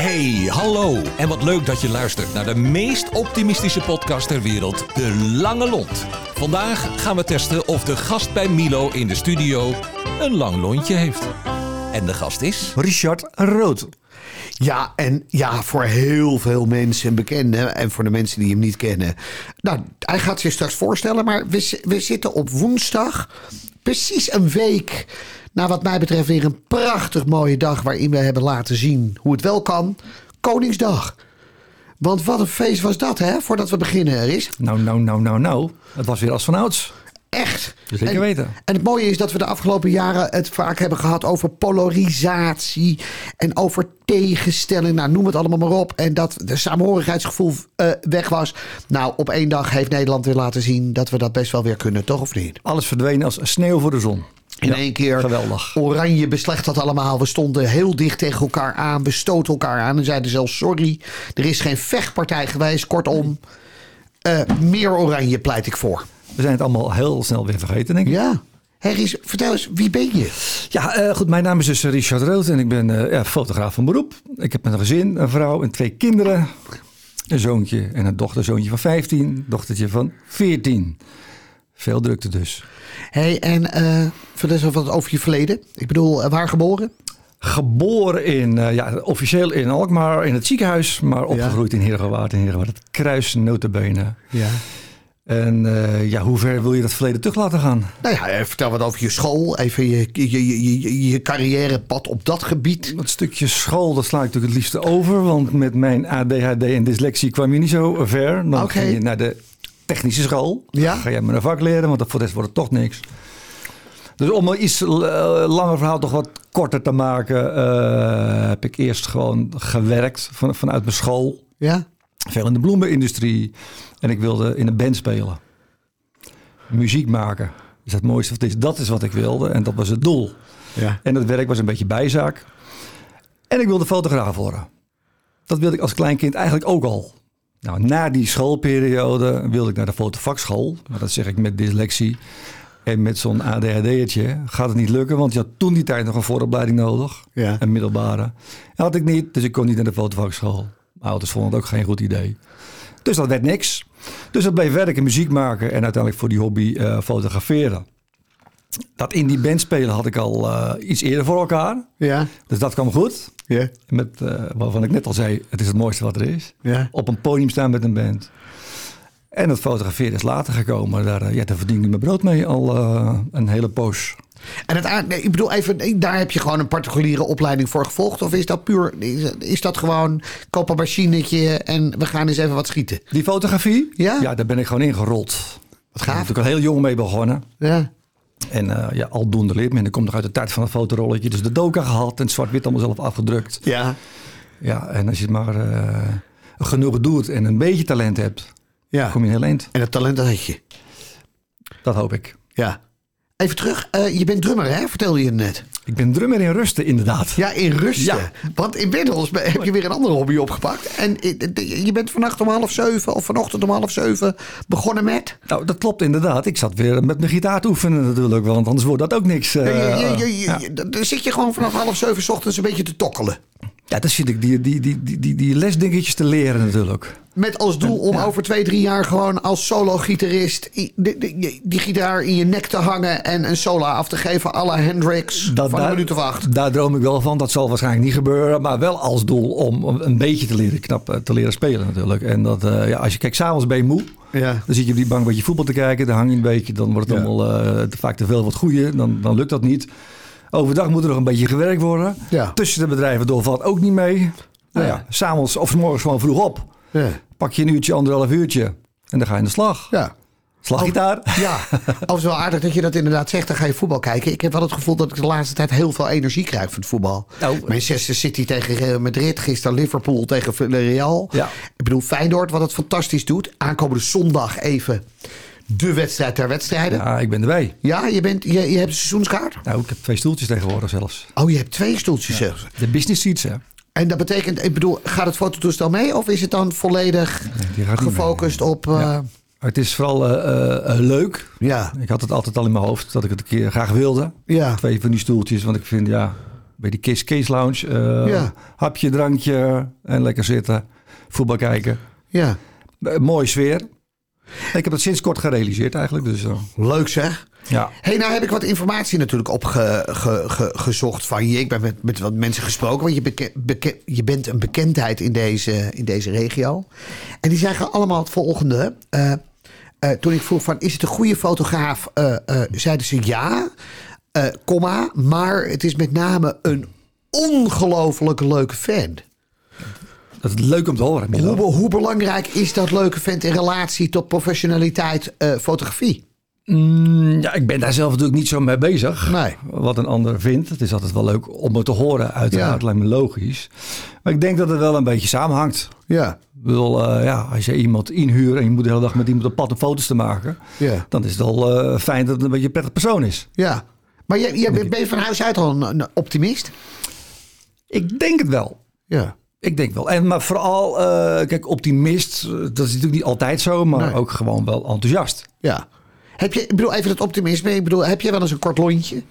Hey, hallo. En wat leuk dat je luistert naar de meest optimistische podcast ter wereld, De Lange Lont. Vandaag gaan we testen of de gast bij Milo in de studio een lang lontje heeft. En de gast is... Richard Rood. Ja, en ja, voor heel veel mensen bekenden en voor de mensen die hem niet kennen. Nou, hij gaat zich straks voorstellen, maar we, we zitten op woensdag, precies een week na wat mij betreft weer een prachtig mooie dag waarin we hebben laten zien hoe het wel kan. Koningsdag. Want wat een feest was dat, hè, voordat we beginnen, er is. Nou, nou, nou, nou, nou. Het was weer als vanouds. Echt. Zeker en, weten. En het mooie is dat we de afgelopen jaren het vaak hebben gehad over polarisatie en over tegenstelling. Nou, noem het allemaal maar op. En dat de samenhorigheidsgevoel eh, weg was. Nou, op één dag heeft Nederland weer laten zien dat we dat best wel weer kunnen, toch of niet? Alles verdwenen als sneeuw voor de zon. In Ja, één keer. Geweldig. Oranje beslecht dat allemaal. We stonden heel dicht tegen elkaar aan. We stoten elkaar aan en zeiden zelfs sorry. Er is geen vechtpartij geweest. Kortom, eh, meer oranje pleit ik voor. We zijn het allemaal heel snel weer vergeten, denk ik. Ja. Hé, Ries, vertel eens, wie ben je? Ja, eh, goed. Mijn naam is dus Richard Rood en ik ben eh, ja, fotograaf van beroep. Ik heb een gezin, een vrouw en twee kinderen. Een zoontje en een dochterzoontje van 15, dochtertje van 14. Veel drukte dus. hey, en eh vertel eens wat over je verleden. Ik bedoel, eh, waar geboren? Geboren in, eh, ja, officieel in Alkmaar in het ziekenhuis, maar opgegroeid in Heergewaard. In Heergewaard, het kruis notabene. Ja. En ja, hoe ver wil je dat verleden terug laten gaan? Nou ja, vertel wat over je school. Even je, je, je, je, je carrièrepad op dat gebied. Dat stukje school, dat sla ik natuurlijk het liefste over. Want met mijn ADHD en dyslexie kwam je niet zo ver. Dan ging je naar de technische school. Ja. Ga jij maar een vak leren, want voor de rest wordt het toch niks. Dus om een iets eh, langer verhaal toch wat korter te maken... eh, heb ik eerst gewoon gewerkt van, vanuit mijn school. Ja? Veel in de bloemenindustrie. En ik wilde in een band spelen. Muziek maken. is het mooiste wat het is. Dat is wat ik wilde en dat was het doel. Ja. En dat werk was een beetje bijzaak. En ik wilde fotograaf worden. Dat wilde ik als kleinkind eigenlijk ook al. Nou, na die schoolperiode wilde ik naar de fotovakschool. Maar dat zeg ik met dyslexie. En met zo'n ADHD'tje gaat het niet lukken. Want je had toen die tijd nog een vooropleiding nodig. Ja. Een middelbare. Dat had ik niet, dus ik kon niet naar de fotovakschool. Mijn ouders vonden het ook geen goed idee. Dus dat werd niks. Dus dat bleef werken, muziek maken en uiteindelijk voor die hobby eh, fotograferen. Dat in die band spelen had ik al eh, iets eerder voor elkaar. Ja. Dus dat kwam goed. Ja. Met, eh, waarvan ik net al zei, het is het mooiste wat er is. Ja. Op een podium staan met een band. En het fotograferen is later gekomen. Daar, eh, ja, daar verdien ik mijn brood mee al een hele poos. En het, nee, ik bedoel even, daar heb je gewoon een particuliere opleiding voor gevolgd? Of is dat puur, is, is dat gewoon, koop een machinetje en we gaan eens even wat schieten? Die fotografie, Ja? ja daar ben ik gewoon ingerold. Wat Daar gaaf. ben ik al heel jong mee begonnen. Ja. En eh, ja, aldoende leert men. Ik kom nog uit de tijd van het fotorolletje. Dus de doka gehad en zwart-wit allemaal zelf afgedrukt. Ja. Ja, en als je het maar eh, genoeg doet en een beetje talent hebt, Ja. kom je een heel eind. En dat talent dat had je. Dat hoop ik. Ja. Even terug, eh, je bent drummer hè, vertelde je net. Ik ben drummer in rusten, inderdaad. Ja, in rusten. Ja. Want inmiddels heb je weer een andere hobby opgepakt. En je bent vannacht om half zeven of vanochtend om half zeven begonnen met... Nou, dat klopt inderdaad. Ik zat weer met mijn gitaar te oefenen natuurlijk. Want anders wordt dat ook niks. eh, je, je, je, je- ja. je- dan zit je gewoon vanaf half zeven 's ochtends een beetje te tokkelen. Ja, dan zit ik die, die, die, die, die, lesdingetjes te leren natuurlijk. Met als doel om over twee, drie jaar gewoon als solo-gitarist die, die, die gitaar in je nek te hangen en een solo af te geven à la Hendrix van een minuut of acht. Daar droom ik wel van. Dat zal waarschijnlijk niet gebeuren. Maar wel als doel om een beetje te leren knap eh, te leren spelen natuurlijk. En dat, eh, ja, als je kijkt, s'avonds ben je moe. Ja. Dan zit je op die bank een beetje voetbal te kijken. Dan hang je een beetje. Dan wordt het Ja. allemaal eh, te vaak te veel wat goede. Dan, dan lukt dat niet. Overdag moet er nog een beetje gewerkt worden. Ja. Tussen de bedrijven door valt ook niet mee. Nou ja, s'avonds of 's morgens gewoon vroeg op. Ja. Pak je een uurtje, anderhalf uurtje. En dan ga je aan de slag. ja. Slaggitaar. Ja, overigens wel aardig dat je dat inderdaad zegt. Dan ga je voetbal kijken. Ik heb wel het gevoel dat ik de laatste tijd heel veel energie krijg van het voetbal. Nou, Manchester City tegen Real Madrid. Gisteren Liverpool tegen Villarreal. Ja. Ik bedoel Feyenoord wat het fantastisch doet. Aankomende zondag even de wedstrijd ter wedstrijden. Ja, Ja, ik ben erbij. je, bent, je, je hebt een seizoenskaart? Nou, ik heb twee stoeltjes tegenwoordig zelfs. Oh, je hebt twee stoeltjes zelfs. De business seats, hè. En dat betekent, ik bedoel, gaat het fototoestel mee? Of is het dan volledig gefocust op... eh, Ja. Het is vooral eh, eh, leuk. ja. Ik had het altijd al in mijn hoofd dat ik het een keer graag wilde. Ja. Twee van die stoeltjes, want ik vind ja, Bij die Kiss Kiss Lounge. Ja. Hapje, drankje en lekker zitten. Voetbal kijken. Ja. Mooie sfeer. Ik heb het sinds kort gerealiseerd eigenlijk. Dus eh, Leuk zeg. ja. hey, nou heb ik wat informatie natuurlijk opgezocht van je. Ik ben met, met wat mensen gesproken, want je, beke- beke- je bent een bekendheid in deze, in deze regio. En die zeggen allemaal het volgende. Eh, eh, toen ik vroeg van, is het een goede fotograaf? Zeiden ze ja, komma, maar het is met name een ongelooflijk leuke fan. Dat is leuk om te horen. Milo. Hoe, hoe belangrijk is dat leuke vent in relatie tot professionaliteit eh, fotografie? Mm, ja, ik ben daar zelf natuurlijk niet zo mee bezig. Nee. Wat een ander vindt. Het is altijd wel leuk om het te horen. Uiteraard Ja. lijkt me logisch. Maar ik denk dat het wel een beetje samenhangt. Ja, Ik bedoel, eh, ja, als je iemand inhuurt en je moet de hele dag met iemand op pad om foto's te maken. ja. Dan is het wel eh, fijn dat het een beetje een prettig persoon is. Ja. Maar jij, jij bent- ben je van huis uit al een, een optimist? Ik denk het wel. Ja. Ik denk wel. En, maar vooral, eh, kijk, optimist, eh, dat is natuurlijk niet altijd zo, maar Nee. ook gewoon wel enthousiast. Ja. Heb je, ik bedoel, even het optimisme. Ik bedoel, heb je wel eens een kort lontje?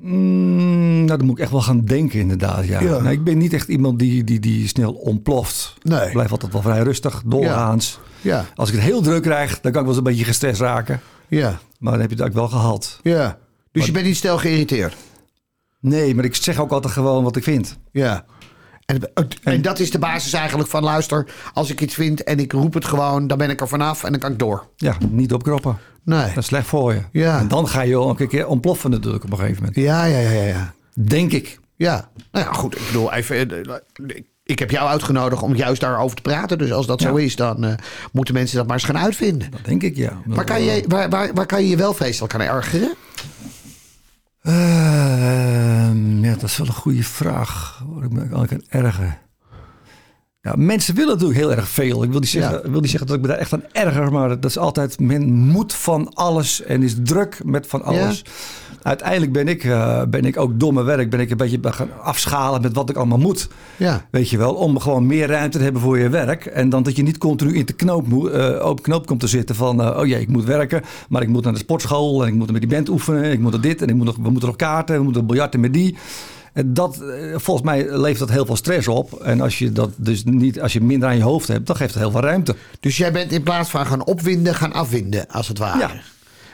Mm, nou, dan moet ik echt wel gaan denken, inderdaad. Ja. Ja. Nee, ik ben niet echt iemand die, die, die snel ontploft. Nee. Ik blijf altijd wel vrij rustig, doorgaans. Ja. Als ik het heel druk krijg, dan kan ik wel eens een beetje gestrest raken. Ja. Maar dan heb je het eigenlijk wel gehad. Ja. Dus je bent niet snel geïrriteerd? Nee, maar ik zeg ook altijd gewoon wat ik vind. Ja. En, en dat is de basis eigenlijk van luister. Als ik iets vind en ik roep het gewoon, dan ben ik er vanaf en dan kan ik door. Ja, niet opkroppen. Nee. Dat is slecht voor je. Ja. En dan ga je ook een keer ontploffen natuurlijk op een gegeven moment. Ja, ja, ja, ja, ja. Denk ik. Ja. Nou ja, goed. Ik bedoel, even. eh, Ik heb jou uitgenodigd om juist daarover te praten. Dus als dat zo is, dan eh, moeten mensen dat maar eens gaan uitvinden. Dat denk ik, ja. Waar kan je, waar, waar, waar kan je je wel vreselijk aan ergeren? Ehm, ja, dat is wel een goede vraag. Waar ik me aan kan ergeren. Ja, mensen willen natuurlijk heel erg veel. Ik wil niet zeggen, Ja. wil niet zeggen dat ik me daar echt aan erger, maar dat is altijd, men moet van alles en is druk met van alles. Uiteindelijk ben ik, eh, ben ik ook door mijn werk, ben ik een beetje gaan afschalen met wat ik allemaal moet. Ja. Weet je wel, om gewoon meer ruimte te hebben voor je werk. En dan dat je niet continu in de knoop, eh, open knoop komt te zitten van... eh, oh ja, ik moet werken, maar ik moet naar de sportschool... en ik moet met die band oefenen, ik moet er dit... en ik moet nog, we moeten nog kaarten, we moeten biljarten met die... En dat, eh, volgens mij levert dat heel veel stress op. En als je dat dus niet, als je minder aan je hoofd hebt, dan geeft het heel veel ruimte. Dus jij bent in plaats van gaan opwinden, gaan afwinden, als het ware. Ja.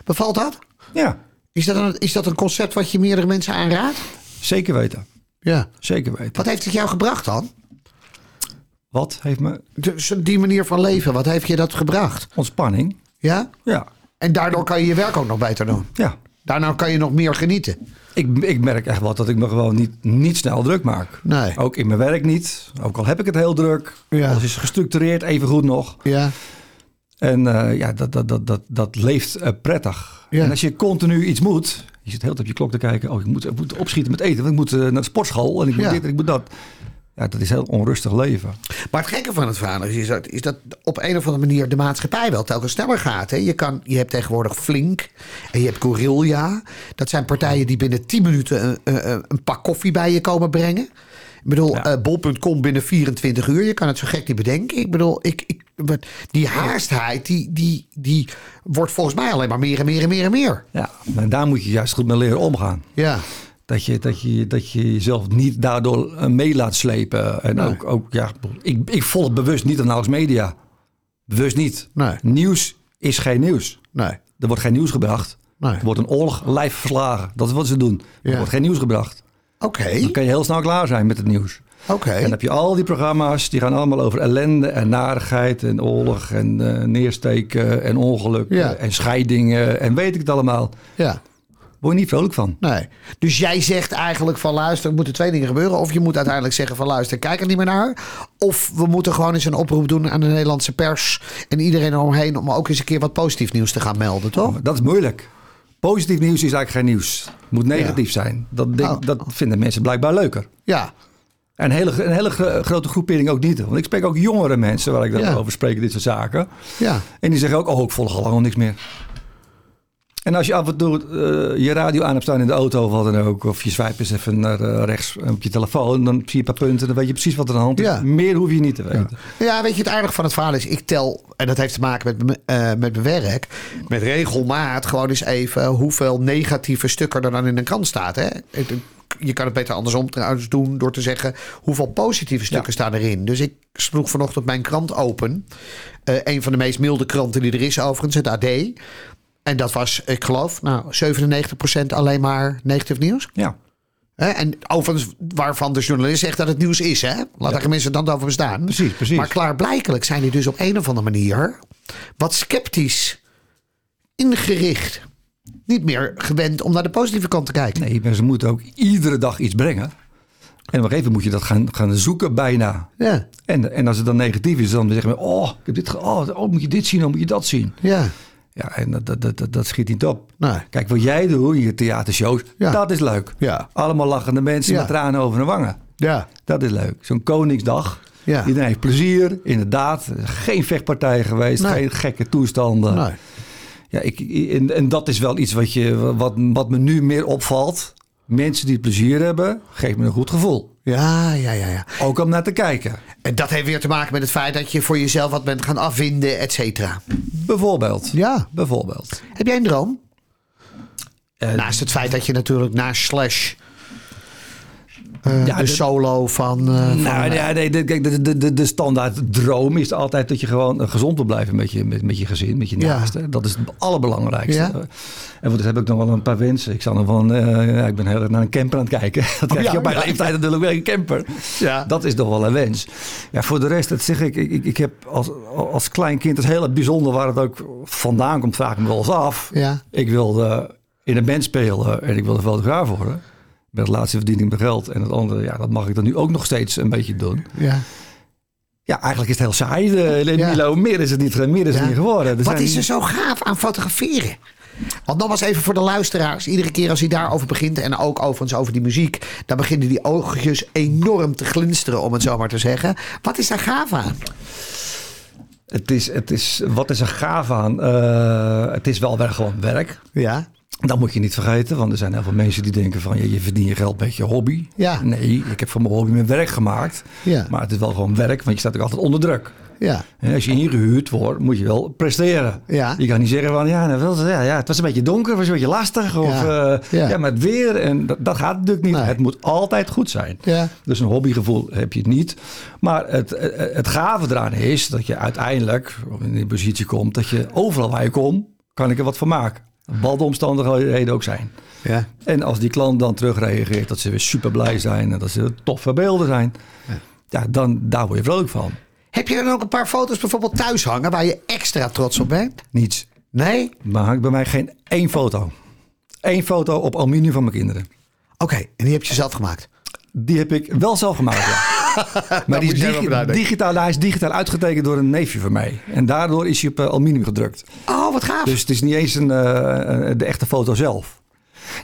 Bevalt dat? Ja, Is dat, een, is dat een concept wat je meerdere mensen aanraadt? zeker weten. Ja. Zeker weten. Wat heeft het jou gebracht dan? Wat heeft me Dus die manier van leven, wat heeft je dat gebracht? ontspanning? Ja? Ja, En daardoor kan je je werk ook nog beter doen. ja. Daarna kan je nog meer genieten. Ik, ik merk echt wel dat ik me gewoon niet, niet snel druk maak. Nee. Ook in mijn werk niet. Ook al heb ik het heel druk. Ja. Alles is gestructureerd, even goed nog. Ja. En eh, ja, dat, dat, dat, dat, dat leeft eh, prettig. Ja. En als je continu iets moet... Je zit heel tijd op je klok te kijken. Oh, ik moet, ik moet opschieten met eten. Want ik moet eh, naar de sportschool. En ik moet Ja. dit en ik moet dat. Ja, dat is een heel onrustig leven. Maar het gekke van het verhaal is, is dat, is dat op een of andere manier de maatschappij wel telkens sneller gaat. Hè? Je, kan, je hebt tegenwoordig Flink en je hebt Gorilla. Dat zijn partijen die binnen 10 minuten een, een, een pak koffie bij je komen brengen. Ik bedoel, Ja. eh, bol.com binnen 24 uur. Je kan het zo gek niet bedenken. Ik bedoel, ik, ik, die haastheid, die, die, die wordt volgens mij alleen maar meer en meer en meer en meer. Ja, en daar moet je juist goed mee leren omgaan. Ja, Dat je, dat je, dat je jezelf niet daardoor eh, mee laat slepen. En Nee. ook, ook, ja, ik, ik volg bewust niet de nauwelijks media. Bewust niet. Nee. Nieuws is geen nieuws. nee. Er wordt geen nieuws gebracht. Nee. Er wordt een oorlog live verslagen. Dat is wat ze doen. Er Ja. wordt geen nieuws gebracht. Oké, Dan kan je heel snel klaar zijn met het nieuws. oké. En dan heb je al die programma's, die gaan allemaal over ellende en narigheid en oorlog en eh, neersteken en ongelukken Ja. en scheidingen en weet ik het allemaal. Ja. Word je niet vrolijk van. Nee. Dus jij zegt eigenlijk van luister, er moeten twee dingen gebeuren. Of je moet uiteindelijk zeggen van luister, kijk er niet meer naar. Of we moeten gewoon eens een oproep doen aan de Nederlandse pers. En iedereen eromheen om ook eens een keer wat positief nieuws te gaan melden, toch? Dat is moeilijk. Positief nieuws is eigenlijk geen nieuws. Het moet negatief zijn. Dat, denk, Oh. dat vinden mensen blijkbaar leuker. Ja. En een hele, een hele gro- grote groepering ook niet. Want ik spreek ook jongere mensen waar ik dan Ja. over spreek, dit soort zaken. Ja. En die zeggen ook, oh, ik volg al lang niks meer. En als je af en toe eh, je radio aan hebt staan in de auto of wat dan ook, of je swipe eens even naar eh, rechts op je telefoon, dan zie je een paar punten, dan weet je precies wat er aan de hand is. Ja. Meer hoef je niet te weten. Ja, weet je, het aardige van het verhaal is, ik tel, en dat heeft te maken met, mijn- eh, met mijn werk, met regelmaat gewoon eens even hoeveel negatieve stukken er dan in een krant staat. Hè? Je kan het beter andersom trouwens doen door te zeggen hoeveel positieve stukken staan erin. Dus ik sloeg vanochtend mijn krant open. Een van de meest milde kranten die er is overigens, het AD. En dat was, ik geloof, nou 97% alleen maar negatief nieuws. Ja. Hè? En overigens waarvan de journalist zegt dat het nieuws is. Hè? Laat daar mensen dan over bestaan. Precies, precies. Maar klaarblijkelijk zijn die dus op een of andere manier wat sceptisch ingericht. Niet meer gewend om naar de positieve kant te kijken. Nee, ze moeten ook iedere dag iets brengen. En op een gegeven moment moet je dat gaan, gaan zoeken bijna. Ja, En, en als het dan negatief is, dan zeggen we... Oh, ik heb dit ge- oh, oh, moet je dit zien, dan moet je dat zien. ja. Ja, en dat, dat, dat, dat schiet niet op. Nee. Kijk, wat jij doet in je theatershows, Ja. dat is leuk. Ja. Allemaal lachende mensen Ja. met tranen over de wangen. Ja. Dat is leuk. Zo'n Koningsdag. Ja. Iedereen heeft plezier, inderdaad. Geen vechtpartijen geweest, Nee. geen gekke toestanden. Nee. Ja, ik, en, en dat is wel iets wat, je, wat, wat me nu meer opvalt. Mensen die plezier hebben, geeft me een goed gevoel. Ja, ja, ja, ja. Ook om naar te kijken. En dat heeft weer te maken met het feit dat je voor jezelf wat bent gaan afwinden, et cetera. Bijvoorbeeld. Ja. Bijvoorbeeld. Heb jij een droom? Eh, Naast het feit dat je natuurlijk na Slash eh, Ja, de de- solo van... eh, van Nou, ja, nee, de, de, de, de, standaard droom is altijd dat je gewoon eh, gezond wil blijven met je, met, met je gezin, met je Ja. naasten. Dat is het allerbelangrijkste. Ja. En voor dat heb ik nog wel een paar wensen. Ik, zal nog van, eh, ja, ik ben heel erg naar een camper aan het kijken. Dat krijg je op mijn leeftijd natuurlijk weer een camper. Ja. Dat is toch wel een wens. Ja, voor de rest, dat zeg ik, ik, ik, ik heb als, als klein kind het hele bijzonder waar het ook vandaan komt, vraag ik me wel eens af. Ja. Ik wilde in een band spelen en ik wilde fotograaf worden. Met laatste verdiening mijn geld. En het andere, ja, dat mag ik dan nu ook nog steeds een beetje doen. Ja. Ja, eigenlijk is het heel saai, de, Ja. Milo. Meer is het niet, meer is het niet geworden. Er Wat zijn- is er zo gaaf aan fotograferen? Want nogmaals even voor de luisteraars. Iedere keer als hij daarover begint en ook overigens over die muziek... dan beginnen die oogjes enorm te glinsteren, om het zo maar te zeggen. Wat is daar gaaf aan? Het is, het is, wat is er gaaf aan? Eh, het is wel weer gewoon werk. Ja. Dat moet je niet vergeten, want er zijn heel veel mensen die denken van... Ja, je verdient je geld met je hobby. Ja. Nee, ik heb van mijn hobby mijn werk gemaakt. Ja. Maar het is wel gewoon werk, want je staat ook altijd onder druk. Ja. En als je ingehuurd wordt, moet je wel presteren. Ja. Je kan niet zeggen van ja, nou, ja, ja, het was een beetje donker, het was een beetje lastig. Of Ja. eh, Ja. ja. maar het weer. En dat, dat gaat natuurlijk niet. Nee. Het moet altijd goed zijn. Ja. Dus een hobbygevoel heb je het niet. Maar het, het, het gave eraan is dat je uiteindelijk in die positie komt dat je overal waar je komt, kan ik er wat van maken. Wat de omstandigheden ook zijn. Ja. En als die klant dan terugreageert dat ze weer super blij zijn en dat ze toffe beelden zijn, ja. dan daar word je vrolijk van. Heb je dan ook een paar foto's bijvoorbeeld thuis hangen... waar je extra trots op bent? Niets. Nee? Maar hangt bij mij geen één foto. Eén foto op aluminium van mijn kinderen. Oké, en die heb je zelf gemaakt? Die heb ik wel zelf gemaakt, ja. maar die is digi- digitaal, hij is digitaal uitgetekend door een neefje van mij. En daardoor is hij op eh, aluminium gedrukt. Oh, wat gaaf. Dus het is niet eens een, eh, eh, de echte foto zelf.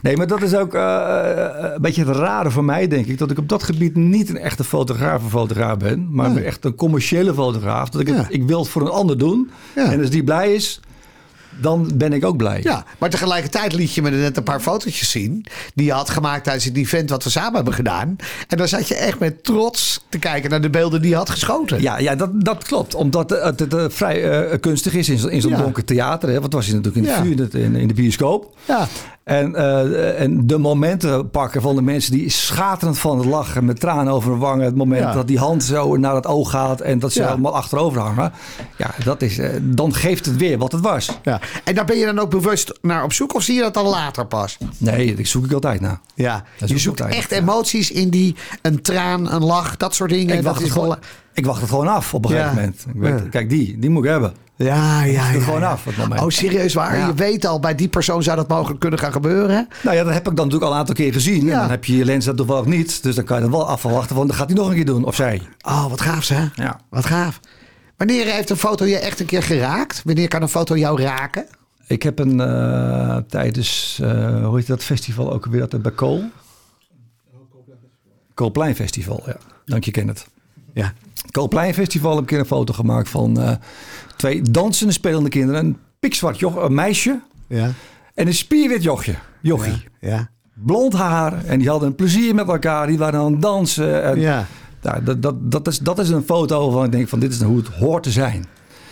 Nee, maar dat is ook een beetje het rare voor mij, denk ik. Dat ik op dat gebied niet een echte fotograaf of fotograaf ben. Maar Nee. echt een commerciële fotograaf. Dat ik, het- ik wil het voor een ander doen. Ja. En als die blij is, dan ben ik ook blij. Ja, maar tegelijkertijd liet je me er net een paar fotootjes zien. Die je had gemaakt tijdens het event wat we samen hebben gedaan. En dan zat je echt met trots te kijken naar de beelden die je had geschoten. Ja, ja dat, dat klopt. Omdat het, het, eh, vrij eh, kunstig is in, zo- in zo'n Ja. donker theater. Hè? Want was je natuurlijk in de Ja. vuur, in, in de bioscoop. Ja. En, eh, en de momenten pakken van de mensen die schaterend van het lachen. Met tranen over hun wangen. Het moment Ja. dat die hand zo naar het oog gaat. En dat ze Ja. allemaal achterover hangen. Ja, dat is, eh, dan geeft het weer wat het was. ja. En daar ben je dan ook bewust naar op zoek of zie je dat dan later pas? Nee, dat zoek ik altijd naar. Ja, Dat je zoekt echt emoties in die een traan, een lach, dat soort dingen. Ik wacht, dat is gewoon, ik wacht het gewoon af op een gegeven moment. Ik weet. Kijk, die, die moet ik hebben. Ja, ja, ja. gewoon af, het moment. Oh, serieus waar? Ja. Je weet al, bij die persoon zou dat mogelijk kunnen gaan gebeuren. Nou ja, dat heb ik dan natuurlijk al een aantal keer gezien. Ja. En dan heb je je lens dat toch wel of niet. Dus dan kan je dan wel afwachten. Want dan gaat hij nog een keer doen. Of zij. Oh, wat gaaf, hè? Ja. Wat gaaf. Wanneer heeft een foto je echt een keer geraakt? Wanneer kan een foto jou raken? Ik heb een eh, tijdens, eh, hoe heet dat festival ook weer altijd bij Kool? Koolplein Festival, ja. Dank je, Kenneth. Ja. Koolplein Festival heb ik een keer een foto gemaakt van eh, twee dansende spelende kinderen. Een pikzwart joch, een meisje Ja. en een spierwit jochje, jochie. Ja. Blond haar en die hadden een plezier met elkaar. Die waren aan het dansen. En, Ja. Nou, dat, dat, dat, is, dat is een foto waarvan ik denk van dit is hoe het hoort te zijn.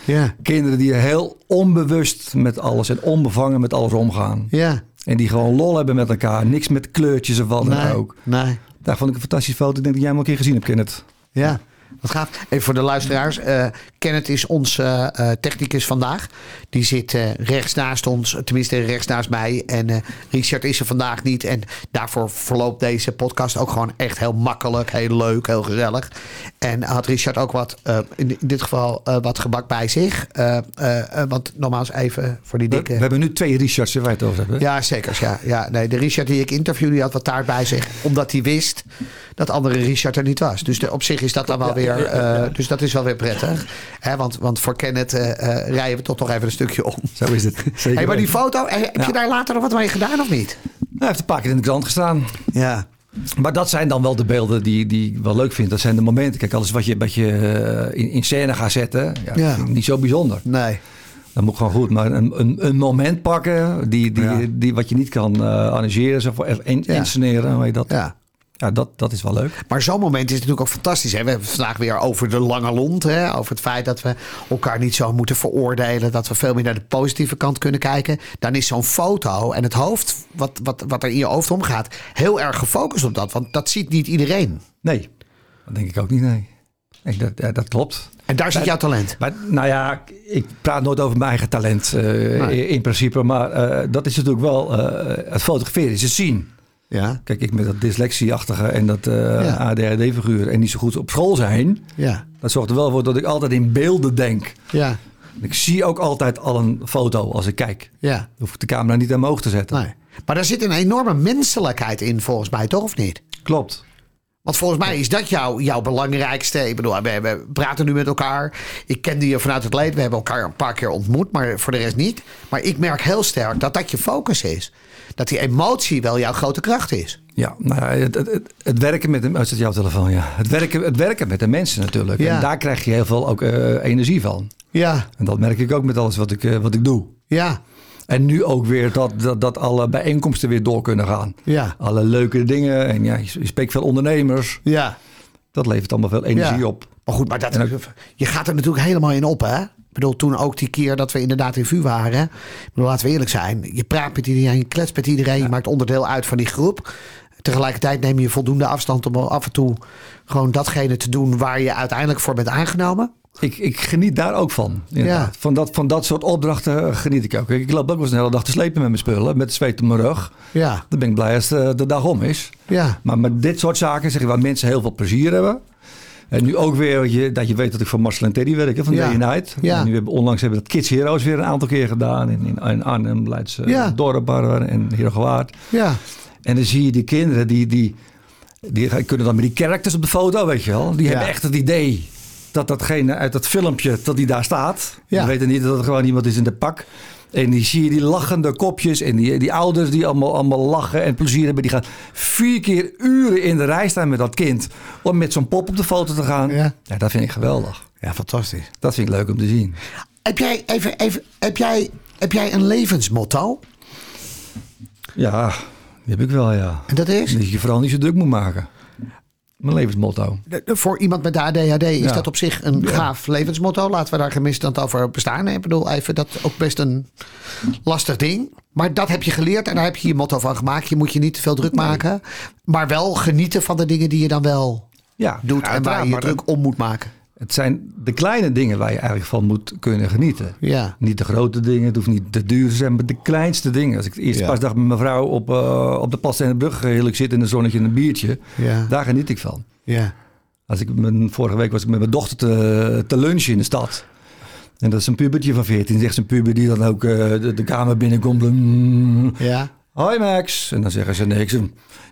Ja. Kinderen die heel onbewust met alles en onbevangen met alles omgaan. Ja. En die gewoon lol hebben met elkaar. Niks met kleurtjes of wat dan Nee, ook. nee. Daar vond ik een fantastische foto. Ik denk dat jij hem ook een keer gezien hebt, Kenneth. Ja, wat gaaf. Even voor de luisteraars. eh Kenneth is onze eh, eh, technicus vandaag. Die zit rechts naast ons, tenminste rechts naast mij. En Richard is er vandaag niet. En daarvoor verloopt deze podcast ook gewoon echt heel makkelijk, heel leuk, heel gezellig. En had Richard ook wat, in, dit geval wat gebak bij zich. Want nogmaals even voor die dikke... we hebben nu twee Richards waar het over hè? Ja, zeker. Ja, ja. Nee, de Richard die ik interviewde, die had wat taart bij zich. Omdat hij wist dat andere Richard er niet was. Dus de, op zich is dat dan wel weer... eh, dus dat is wel weer prettig. Hè, want, want voor Kenneth eh, eh, rijden we toch nog even een stukje om. Zo is het. Zeker Hey, maar die foto, heb je daar later nog wat mee gedaan of niet? Hij heeft een paar keer in de krant gestaan. Ja. Maar dat zijn dan wel de beelden die, die ik wel leuk vind. Dat zijn de momenten. Kijk, alles wat je, wat je in, in scène gaat zetten, ja, niet zo bijzonder. Nee. Dat moet gewoon goed. Maar een, een, een moment pakken, die, die, Ja. die, wat je niet kan eh arrangeren, zo voor in, Ja. insceneren, hoe heet dat? Ja. Ja, dat, dat is wel leuk. Maar zo'n moment is natuurlijk ook fantastisch. Hè? We hebben het vandaag weer over de lange lont. Hè? Over het feit dat we elkaar niet zo moeten veroordelen. Dat we veel meer naar de positieve kant kunnen kijken. Dan is zo'n foto en het hoofd, wat, wat, wat er in je hoofd omgaat, heel erg gefocust op dat. Want dat ziet niet iedereen. Nee, dat denk ik ook niet, nee. Ik, dat, ja, dat klopt. En daar zit Maar- jouw talent. Maar nou ja, ik praat nooit over mijn eigen talent eh, Nee. in principe. Maar eh, dat is natuurlijk wel eh, het fotograferen, is het zien. Ja. Kijk, ik met dat dyslexieachtige en dat eh Ja. ADHD-figuur en niet zo goed op school zijn. Ja. Dat zorgt er wel voor dat ik altijd in beelden denk. Ja. Ik zie ook altijd al een foto als ik kijk. Ja. Dan hoef ik de camera niet aan mijn oog te zetten. Nee. Maar daar zit een enorme menselijkheid in, volgens mij, toch of niet? Klopt. Want volgens mij is dat jouw, jouw belangrijkste. Ik bedoel, we, we praten nu met elkaar. Ik kende je vanuit het leed. We hebben elkaar een paar keer ontmoet, maar voor de rest niet. Maar ik merk heel sterk dat dat je focus is. Dat die emotie wel jouw grote kracht is. Ja, nou ja, het, het, het- het werken met de oh, is dat jouw telefoon, ja. Het werken, het werken met de mensen natuurlijk. Ja. En daar krijg je heel veel ook eh, energie van. Ja, En dat merk ik ook met alles wat ik, eh, wat ik doe. ja, En nu ook weer dat, dat, dat alle bijeenkomsten weer door kunnen gaan. ja, Alle leuke dingen. En ja, je, spreekt veel ondernemers. ja. Dat levert allemaal veel energie Ja. op. Maar goed, maar dat, je gaat er natuurlijk helemaal in op, hè? Ik bedoel, toen ook die keer dat we inderdaad in VU waren. Ik bedoel, laten we eerlijk zijn. Je praat met iedereen, je kletst met iedereen. Je maakt onderdeel uit van die groep. Tegelijkertijd neem je voldoende afstand om af en toe gewoon datgene te doen waar je uiteindelijk voor bent aangenomen. Ik, ik geniet daar ook van. Ja. Van, dat, van dat soort opdrachten geniet ik ook. Ik loop ook wel eens een hele dag te slepen met mijn spullen. Met zweet op mijn rug. Ja, Dan ben ik blij als de, de dag om is. ja, Maar met dit soort zaken zeg ik waar mensen heel veel plezier hebben. En nu ook weer je, dat je weet dat ik voor Marcel en Teddy werk hè, van Ja. Day Night. Ja. En nu hebben onlangs hebben we dat Kids Heroes weer een aantal keer gedaan. In, in, in Arnhem, Leids eh, Ja. En Heergewaard. ja, En dan zie je die kinderen die, die, die kunnen dan met die characters op de foto, weet je wel. Die Ja. hebben echt het idee dat datgene uit dat filmpje, dat die daar staat. Ja. Die weten niet dat het gewoon iemand is in de pak. En die zie je die lachende kopjes en die, die ouders die allemaal, allemaal lachen en plezier hebben. Die gaan vier keer uren in de rij staan met dat kind om met zo'n pop op de foto te gaan. Ja. ja, dat vind ik geweldig. ja, fantastisch. Dat vind ik leuk om te zien. Heb jij, even, even, heb jij, heb jij een levensmotto? Ja, die heb ik wel, ja. En dat is? Dat je je vooral niet zo druk moet maken. Mijn levensmotto. De- de- Voor iemand met ADHD is Ja. dat op zich een gaaf levensmotto. Laten we daar gemist over bestaan. Ik bedoel, even dat ook best een lastig ding. Maar dat heb je geleerd en daar heb je je motto van gemaakt. Je moet je niet te veel druk maken. Maar wel genieten van de dingen die je dan wel Ja, doet. en waar je je druk om moet maken. Het zijn de kleine dingen waar je eigenlijk van moet kunnen genieten. Ja. Niet de grote dingen, het hoeft niet te duur te zijn, maar de kleinste dingen. Als ik de eerste Ja. pasdag met mijn vrouw op, eh, op de Pas en de Brug heerlijk zit in een zonnetje en een biertje, Ja. daar geniet ik van. Ja. Als ik mijn, vorige week was ik met mijn dochter te, te lunchen in de stad. En dat is een pubertje van 14. Zegt een puber die dan ook eh, de, de kamer binnenkomt. Mm, Ja. Hoi Max. En dan zeggen ze niks.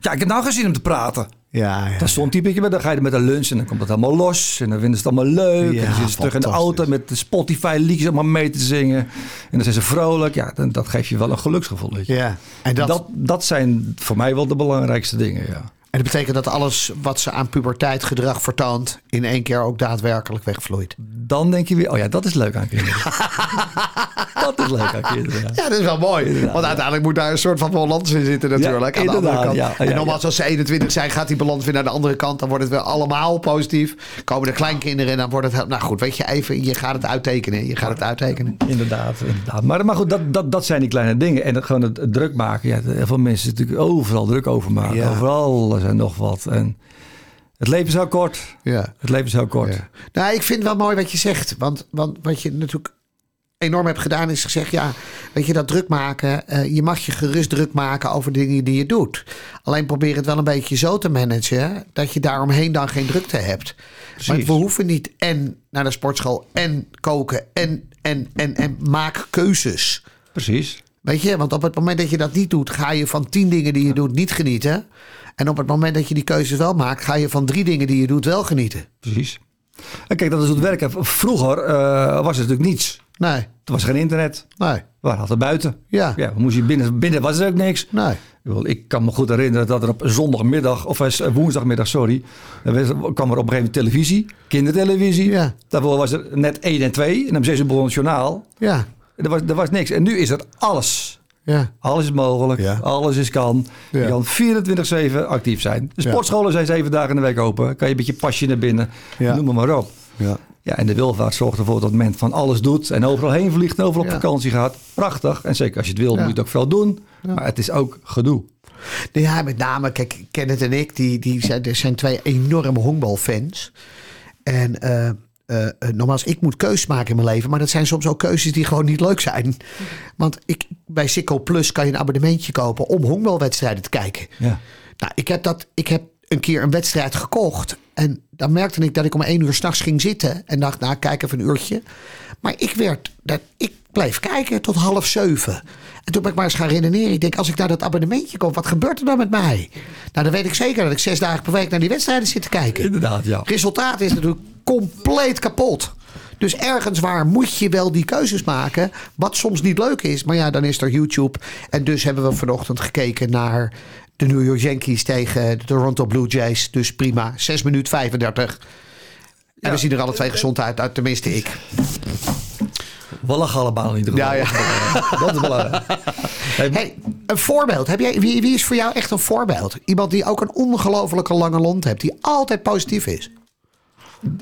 Ja, ik heb nou geen zin om te praten. Ja. ja. Dat is zo'n typetje, maar dan ga je er met een lunch en dan komt het allemaal los. En dan vinden ze het allemaal leuk. Ja, en dan zitten ze terug in de auto met de Spotify liedjes allemaal mee te zingen. En dan zijn ze vrolijk. Ja, dan, dat geeft je wel een geluksgevoel. Weet je. Ja. En dat, Dat, dat zijn voor mij wel de belangrijkste dingen, ja. En dat betekent dat alles wat ze aan puberteitgedrag vertoont... in één keer ook daadwerkelijk wegvloeit. Dan denk je weer, oh ja, dat is leuk aan kinderen. dat is leuk aan kinderen. Ja. Ja, dat is wel mooi. Want uiteindelijk moet daar een soort van balans in zitten natuurlijk. Ja, aan de andere kant. ja, ja, en nogmaals, als ze 21 zijn, gaat die balans weer naar de andere kant. Dan wordt het weer allemaal positief. Komen de kleinkinderen en dan wordt het... Nou goed, weet je, even, je gaat het uittekenen. Je gaat het uittekenen. Inderdaad, inderdaad. Maar, maar goed, dat, dat, dat zijn die kleine dingen. En het, gewoon het, het druk maken. Ja, heel veel mensen natuurlijk overal druk over maken. Ja. Overal en nog wat. En het leven is heel kort. Ja. Het leven is heel kort. Ja. Nou, ik vind het wel mooi wat je zegt. Want, want wat je natuurlijk enorm hebt gedaan is gezegd... ja, weet je, dat druk maken... eh, je mag je gerust druk maken over dingen die je doet. Alleen probeer het wel een beetje zo te managen... dat je daaromheen dan geen drukte hebt. Maar we hoeven niet en naar de sportschool... en koken en, en, en, en maak keuzes. Precies. Weet je, want op het moment dat je dat niet doet... ga je van tien dingen die je doet niet genieten... En op het moment dat je die keuzes wel maakt... ga je van drie dingen die je doet wel genieten. Precies. En kijk, dat is hoe het werkt. Vroeger eh, was er natuurlijk niets. Nee, Er was geen internet. nee, We waren altijd buiten. ja, Ja, we moesten binnen, binnen was er ook niks. nee. Ik kan me goed herinneren dat er op zondagmiddag, of eh, woensdagmiddag, sorry, kwam er op een gegeven moment televisie, kindertelevisie. Ja. Daarvoor was er net 1 en 2 en om 6 uur begon het journaal. Ja, Er was, er was niks. En nu is er alles. Ja, Alles is mogelijk, Ja. alles is kan. Ja. Je kan 24-7 actief zijn. De sportscholen zijn zeven dagen in de week open. Kan je een beetje pasje naar binnen, Ja. noem maar, maar op. ja. Ja, en de welvaart zorgt ervoor dat men van alles doet en overal heen vliegt en overal op vakantie gaat. Prachtig. En zeker als je het wil, moet je het ook veel doen. Maar het is ook gedoe. Ja, met name, kijk, Kenneth en ik, die, die zijn, er zijn twee enorme honkbalfans. En eh eh, eh, nogmaals, ik moet keuzes maken in mijn leven. Maar dat zijn soms ook keuzes die gewoon niet leuk zijn. Want ik, bij Sikko Plus kan je een abonnementje kopen om honkbalwedstrijden te kijken. Ja. Nou, ik heb, dat, ik heb een keer een wedstrijd gekocht. En dan merkte ik dat ik om één uur s'nachts ging zitten. En dacht, nou, kijk even een uurtje. Maar ik werd, dat, ik bleef kijken tot half zeven. En toen ben ik maar eens gaan redeneren. Ik denk, als ik naar dat abonnementje kom, wat gebeurt er dan met mij? Nou, dan weet ik zeker dat ik zes dagen per week naar die wedstrijden zit te kijken. Inderdaad, ja. Resultaat is natuurlijk compleet kapot. Dus ergens waar moet je wel die keuzes maken. Wat soms niet leuk is. Maar ja, dan is er YouTube. En dus hebben we vanochtend gekeken naar de New York Yankees tegen de Toronto Blue Jays. Dus prima. 6 minuten 35. En we zien er alle twee gezond uit. uit tenminste ik. We lachen allemaal in ieder geval. Ja, ja. Dat is belangrijk. Hey, Hey, een voorbeeld. Heb jij, wie, wie is voor jou echt een voorbeeld? Iemand die ook een ongelofelijke lange lont heeft. Die altijd positief is.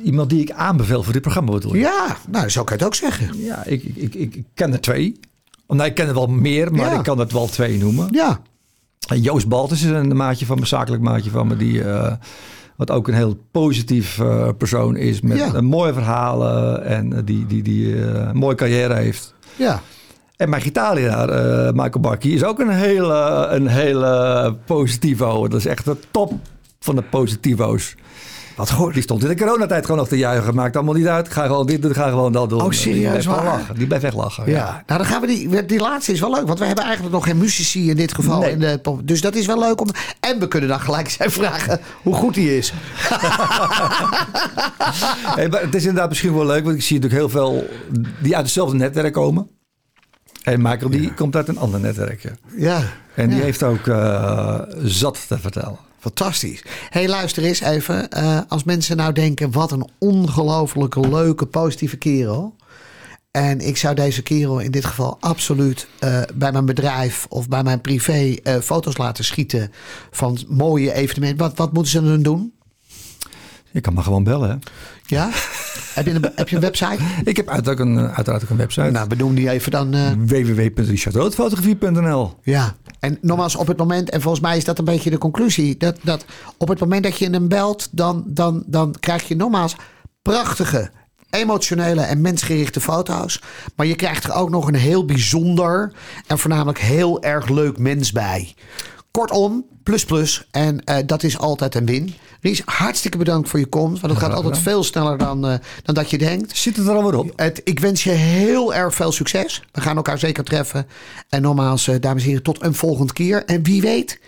Iemand die ik aanbeveel voor dit programma bedoel je? Ja, nou, zo kan je het ook zeggen. Ja, ik, ik, ik, ik ken er twee. Nee, ik ken er wel meer, maar Ja. ik kan het wel twee noemen. Ja, Joost Baltus is een maatje van me, zakelijk maatje van me, die eh, wat ook een heel positief eh, persoon is met Ja. een mooie verhalen en eh, die, die, die eh, een mooie carrière heeft. ja. En mijn gitaarleraar, eh, Michael Barkie, is ook een hele, een hele positivo. Dat is echt de top van de positivo's. Die stond in de coronatijd gewoon nog te juichen. Maakt allemaal niet uit. Ga gewoon dit doen, ga gewoon dat doen. Oh, serieus Die waar? lachen. Die blijft echt lachen. Ja, nou dan gaan we die. Die laatste is wel leuk, want we hebben eigenlijk nog geen muzici in dit geval. Nee. In de, dus dat is wel leuk om. En we kunnen dan gelijk zijn vragen hoe goed hij is. Hey, maar het is inderdaad misschien wel leuk, want ik zie natuurlijk heel veel die uit hetzelfde netwerk komen. En Michael die komt uit een ander netwerkje. Ja. En die ja. heeft ook eh, zat te vertellen. Fantastisch. hey, luister eens even. eh, als mensen nou denken, wat een ongelofelijke leuke, positieve kerel. En ik zou deze kerel in dit geval absoluut eh, bij mijn bedrijf of bij mijn privé foto's laten schieten van mooie evenementen. Wat, wat moeten ze dan doen? Je kan maar gewoon bellen. Hè? Ja? heb, je een, heb je een website? Ik heb uit, ook een, eh, uiteraard ook een website. Nou, benoem die even dan. eh, www.richardroodfotografie.nl Ja, en nogmaals op het moment, en volgens mij is dat een beetje de conclusie, dat, dat op het moment dat je hem belt, dan, dan, dan krijg je nogmaals prachtige, emotionele en mensgerichte foto's. Maar je krijgt er ook nog een heel bijzonder en voornamelijk heel erg leuk mens bij. Kortom, plus plus. En eh, dat is altijd een win. Ries, hartstikke bedankt voor je komst. Want het gaat altijd veel sneller dan, eh, dan dat je denkt. Zit het er alweer op? Het, ik wens je heel erg veel succes. We gaan elkaar zeker treffen. En nogmaals, eh, dames en heren, tot een volgende keer. En wie weet,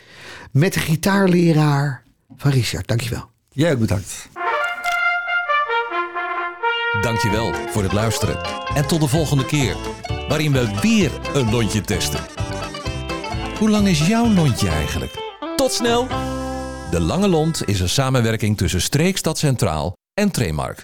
met de gitaarleraar van Richard. Dankjewel. Jij ook bedankt. Dankjewel voor het luisteren. En tot de volgende keer, waarin we weer een lontje testen. Hoe lang is jouw lontje eigenlijk? Tot snel! De Lange Lont is een samenwerking tussen Streekstad Centraal en Tremark.